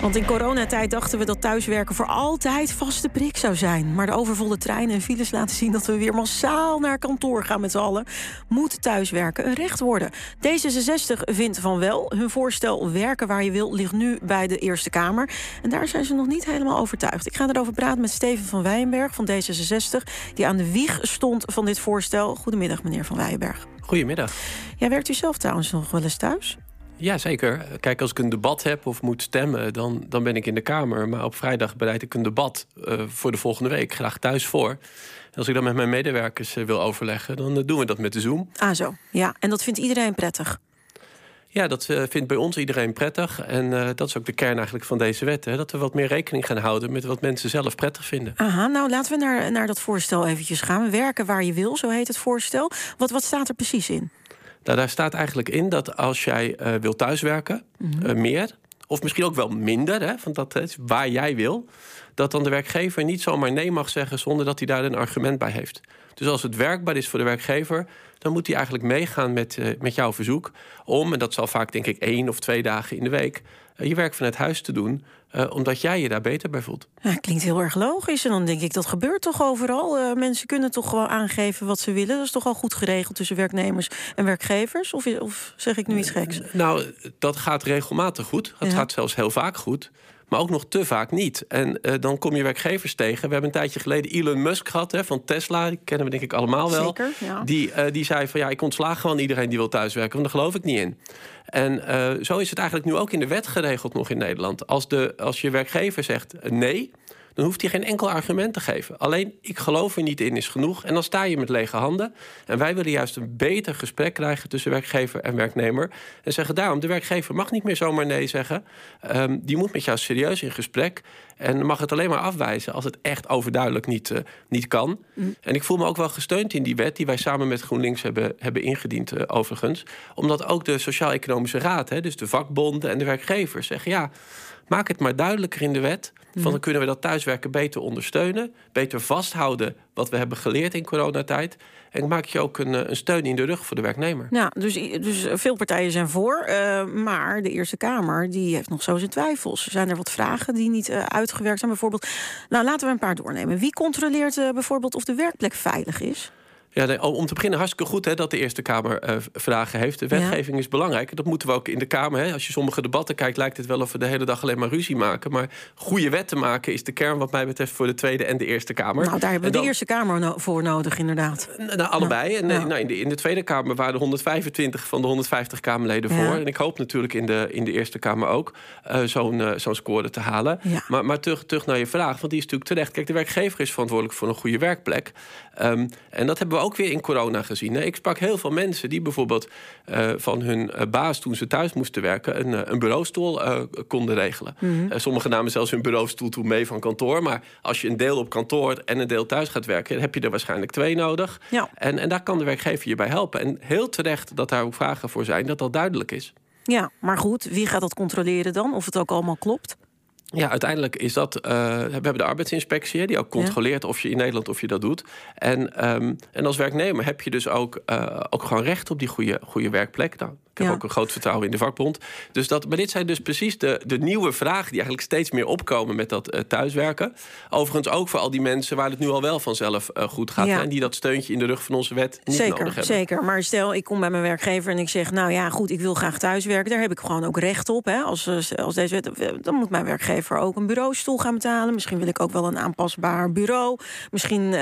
Want in coronatijd dachten we dat thuiswerken voor altijd vaste prik zou zijn. Maar de overvolle treinen en files laten zien dat we weer massaal naar kantoor gaan met z'n allen. Moet thuiswerken een recht worden? D66 vindt van wel. Hun voorstel werken waar je wil ligt nu bij de Eerste Kamer. En daar zijn ze nog niet helemaal overtuigd. Ik ga erover praten met Steven van Wijenberg van D66... die aan de wieg stond van dit voorstel. Goedemiddag, meneer van Wijenberg. Goedemiddag. Ja, werkt u zelf trouwens nog wel eens thuis? Ja, zeker. Kijk, als ik een debat heb of moet stemmen, dan, dan ben ik in de Kamer. Maar op vrijdag bereid ik een debat uh, voor de volgende week graag thuis voor. En als ik dan met mijn medewerkers uh, wil overleggen, dan uh, doen we dat met de Zoom. Ah, zo. Ja, en dat vindt iedereen prettig? Ja, dat vindt bij ons iedereen prettig. En dat is ook de kern eigenlijk van deze wet. Hè? Dat we wat meer rekening gaan houden met wat mensen zelf prettig vinden. Aha, nou laten we naar, naar dat voorstel eventjes gaan. Werken waar je wil, zo heet het voorstel. Wat, wat staat er precies in? Nou, daar staat eigenlijk in dat als jij uh, wil thuiswerken, mm -hmm. uh, meer, of misschien ook wel minder, hè, want dat is waar jij wil, dat dan de werkgever niet zomaar nee mag zeggen zonder dat hij daar een argument bij heeft. Dus als het werkbaar is voor de werkgever, dan moet hij eigenlijk meegaan met, uh, met jouw verzoek om, en dat zal vaak denk ik één of twee dagen in de week, je werk vanuit huis te doen, uh, omdat jij je daar beter bij voelt. Ja, klinkt heel erg logisch. En dan denk ik, dat gebeurt toch overal? Mensen kunnen toch gewoon aangeven wat ze willen? Dat is toch al goed geregeld tussen werknemers en werkgevers? Of, of zeg ik nu iets geks? Nou, dat gaat regelmatig goed. Dat ja. gaat zelfs heel vaak goed. Maar ook nog te vaak niet. En uh, dan kom je werkgevers tegen. We hebben een tijdje geleden Elon Musk gehad hè, van Tesla. Die kennen we denk ik allemaal wel. Zeker, ja. die, uh, die zei van ja, ik ontslaag gewoon iedereen die wil thuiswerken. Want daar geloof ik niet in. En uh, zo is het eigenlijk nu ook in de wet geregeld nog in Nederland. Als, de, als je werkgever zegt nee, dan hoeft hij geen enkel argument te geven. Alleen ik geloof er niet in is genoeg. En dan sta je met lege handen. En wij willen juist een beter gesprek krijgen tussen werkgever en werknemer. En zeggen daarom, de werkgever mag niet meer zomaar nee zeggen. Um, die moet met jou serieus in gesprek. En mag het alleen maar afwijzen als het echt overduidelijk niet, uh, niet kan. Mm. En ik voel me ook wel gesteund in die wet die wij samen met GroenLinks hebben, hebben ingediend, uh, overigens. Omdat ook de Sociaal-Economische Raad, hè, dus de vakbonden en de werkgevers, zeggen ja. Maak het maar duidelijker in de wet. Van dan kunnen we dat thuiswerken beter ondersteunen. Beter vasthouden wat we hebben geleerd in coronatijd. En maak je ook een, een steun in de rug voor de werknemer. Nou, dus, dus veel partijen zijn voor. Uh, maar de Eerste Kamer die heeft nog zo zijn twijfels. Zijn er wat vragen die niet uh, uitgewerkt zijn? Bijvoorbeeld, nou laten we een paar doornemen. Wie controleert uh, bijvoorbeeld of de werkplek veilig is? Ja, om te beginnen hartstikke goed hè, dat de Eerste Kamer uh, vragen heeft. De wetgeving ja. is belangrijk. Dat moeten we ook in de Kamer. Hè. Als je sommige debatten kijkt, lijkt het wel of we de hele dag alleen maar ruzie maken. Maar goede wetten maken is de kern wat mij betreft voor de Tweede en de Eerste Kamer. Nou, daar hebben we dan, de Eerste Kamer no voor nodig, inderdaad. Nou, allebei. En, nou. Nou, in, de, in de Tweede Kamer waren er 125 van de 150 Kamerleden voor. En ik hoop natuurlijk in de, in de Eerste Kamer ook uh, zo'n uh, score te halen. Maar, maar terug, terug naar je vraag, want die is natuurlijk terecht. Kijk, de werkgever is verantwoordelijk voor een goede werkplek. Um, en dat hebben we ook weer in corona gezien. Ik sprak heel veel mensen die bijvoorbeeld uh, van hun uh, baas toen ze thuis moesten werken een, uh, een bureaustoel konden regelen. Mm -hmm. sommigen namen zelfs hun bureaustoel toe mee van kantoor. Maar als je een deel op kantoor en een deel thuis gaat werken, dan heb je er waarschijnlijk twee nodig. Ja. En, en daar kan de werkgever je bij helpen. En heel terecht dat daar ook vragen voor zijn, dat dat duidelijk is. Ja, maar goed, wie gaat dat controleren dan? Of het ook allemaal klopt? Ja, uiteindelijk is dat. Uh, we hebben de arbeidsinspectie, die ook controleert ja. of je in Nederland of je dat doet. En, um, en als werknemer heb je dus ook, uh, ook gewoon recht op die goede, goede werkplek. Nou, ik heb Ja. ook een groot vertrouwen in de vakbond. Dus dat, maar dit zijn dus precies de, de nieuwe vragen die eigenlijk steeds meer opkomen met dat uh, thuiswerken. Overigens ook voor al die mensen waar het nu al wel vanzelf goed gaat. Ja. En die dat steuntje in de rug van onze wet niet nodig hebben. zeker. Maar stel, ik kom bij mijn werkgever en ik zeg... nou ja, goed, ik wil graag thuiswerken. Daar heb ik gewoon ook recht op. Hè. Als, eh, als deze wet, dan moet mijn werkgever ook een bureaustoel gaan betalen. Misschien wil ik ook wel een aanpasbaar bureau. Misschien uh,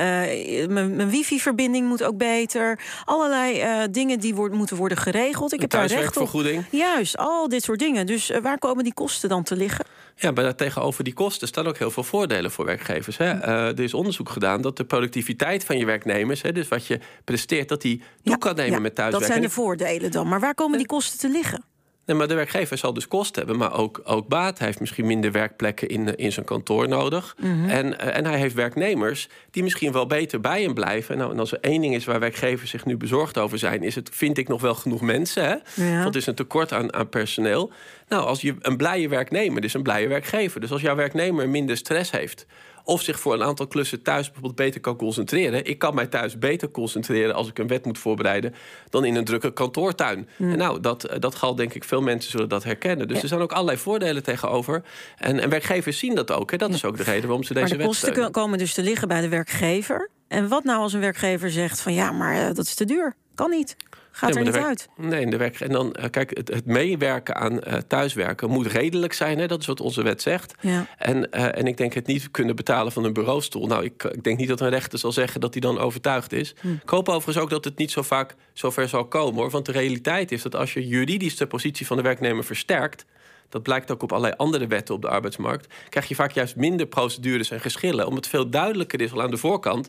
mijn, mijn wifi-verbinding moet ook beter. Allerlei uh, dingen die worden, moeten worden geregeld. Ik heb daar recht op. Juist, al dit soort dingen. Dus uh, waar komen die kosten dan te liggen? Ja, maar tegenover die kosten staan ook heel veel voordelen voor werkgevers. Hè. Uh, er is onderzoek gedaan dat de productiviteit van je werknemers, hè, dus wat je presteert, dat die toe Ja, kan nemen ja, met Dat thuiswerken. zijn de voordelen dan. Maar waar komen die kosten te liggen? Nee, maar de werkgever zal dus kosten hebben, maar ook, ook baat. Hij heeft misschien minder werkplekken in, in zijn kantoor nodig. Mhm. en, uh, en hij heeft werknemers die misschien wel beter bij hem blijven. Nou, en als er één ding is waar werkgevers zich nu bezorgd over zijn, is het: vind ik nog wel genoeg mensen? Hè? Ja. Want het is een tekort aan, aan personeel. Nou, als je een blije werknemer, dus een blije werkgever. Dus als jouw werknemer minder stress heeft of zich voor een aantal klussen thuis bijvoorbeeld beter kan concentreren. Ik kan mij thuis beter concentreren als ik een wet moet voorbereiden dan in een drukke kantoortuin. Hmm. En nou, dat, dat geldt denk ik, veel mensen zullen dat herkennen. Dus er zijn ook allerlei voordelen tegenover. En, en werkgevers zien dat ook. Hè. Dat is ook de reden waarom ze deze Maar de wet kosten steunen. komen dus te liggen bij de werkgever. En wat nou als een werkgever zegt van ja, maar eh, dat is te duur. Kan niet. Gaat Ja, er niet uit. Nee, in de werk. En dan, eh, kijk, het, het meewerken aan eh, thuiswerken moet redelijk zijn. Hè? Dat is wat onze wet zegt. Ja. En, eh, en ik denk het niet kunnen betalen van een bureaustoel. Nou, ik, ik denk niet dat een rechter zal zeggen dat hij dan overtuigd is. Hm. Ik hoop overigens ook dat het niet zo vaak zover zal komen. Hoor. Want de realiteit is dat als je juridisch de positie van de werknemer versterkt. Dat blijkt ook op allerlei andere wetten op de arbeidsmarkt. Krijg je vaak juist minder procedures en geschillen. Omdat het veel duidelijker is al aan de voorkant.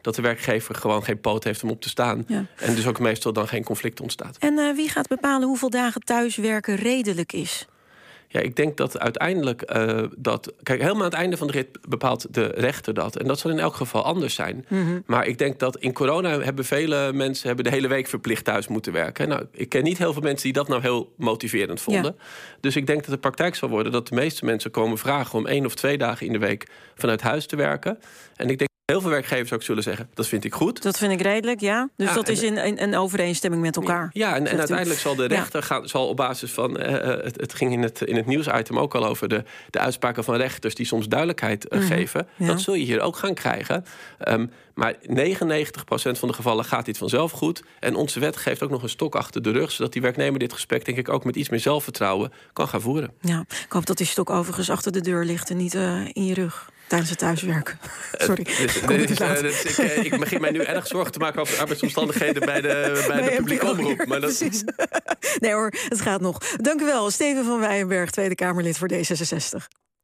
dat de werkgever gewoon geen poot heeft om op te staan. Ja. En dus ook meestal dan geen conflict ontstaat. En eh, wie gaat bepalen hoeveel dagen thuiswerken redelijk is? Ja, ik denk dat uiteindelijk eh, dat. Kijk, helemaal aan het einde van de rit bepaalt de rechter dat. En dat zal in elk geval anders zijn. Maar ik denk dat in corona hebben vele mensen hebben de hele week verplicht thuis moeten werken. Nou, ik ken niet heel veel mensen die dat nou heel motiverend vonden. Dus ik denk dat de praktijk zal worden dat de meeste mensen komen vragen om één of twee dagen in de week vanuit huis te werken. En ik denk heel veel werkgevers ook zullen zeggen: dat vind ik goed. Dat vind ik redelijk, ja. Dus Ja, dat en- is in, in, in overeenstemming met elkaar. Ja, en, en zegt u. uiteindelijk zal de Ja. rechter gaan, zal op basis van. eh, eh, het, het ging in het, in het nieuwsitem ook al over de, de uitspraken van rechters die soms duidelijkheid eh, geven. Mhm. ja. Dat zul je hier ook gaan krijgen. Ehm, maar 99% van de gevallen gaat dit vanzelf goed. En onze wet geeft ook nog een stok achter de rug, zodat die werknemer dit gesprek, denk ik, ook met iets meer zelfvertrouwen kan gaan voeren. Ja, ik hoop dat die stok overigens achter de deur ligt en niet in je rug tijdens het thuiswerken. Sorry. Dus, is, laat. eh, dit is- ik, eh, ik begin mij nu erg zorgen te maken over de arbeidsomstandigheden bij de, bij de publieke omroep. Maar dat, precies. Nee hoor, het gaat nog. Dank u wel, Steven van Weijenberg, Tweede Kamerlid voor D66.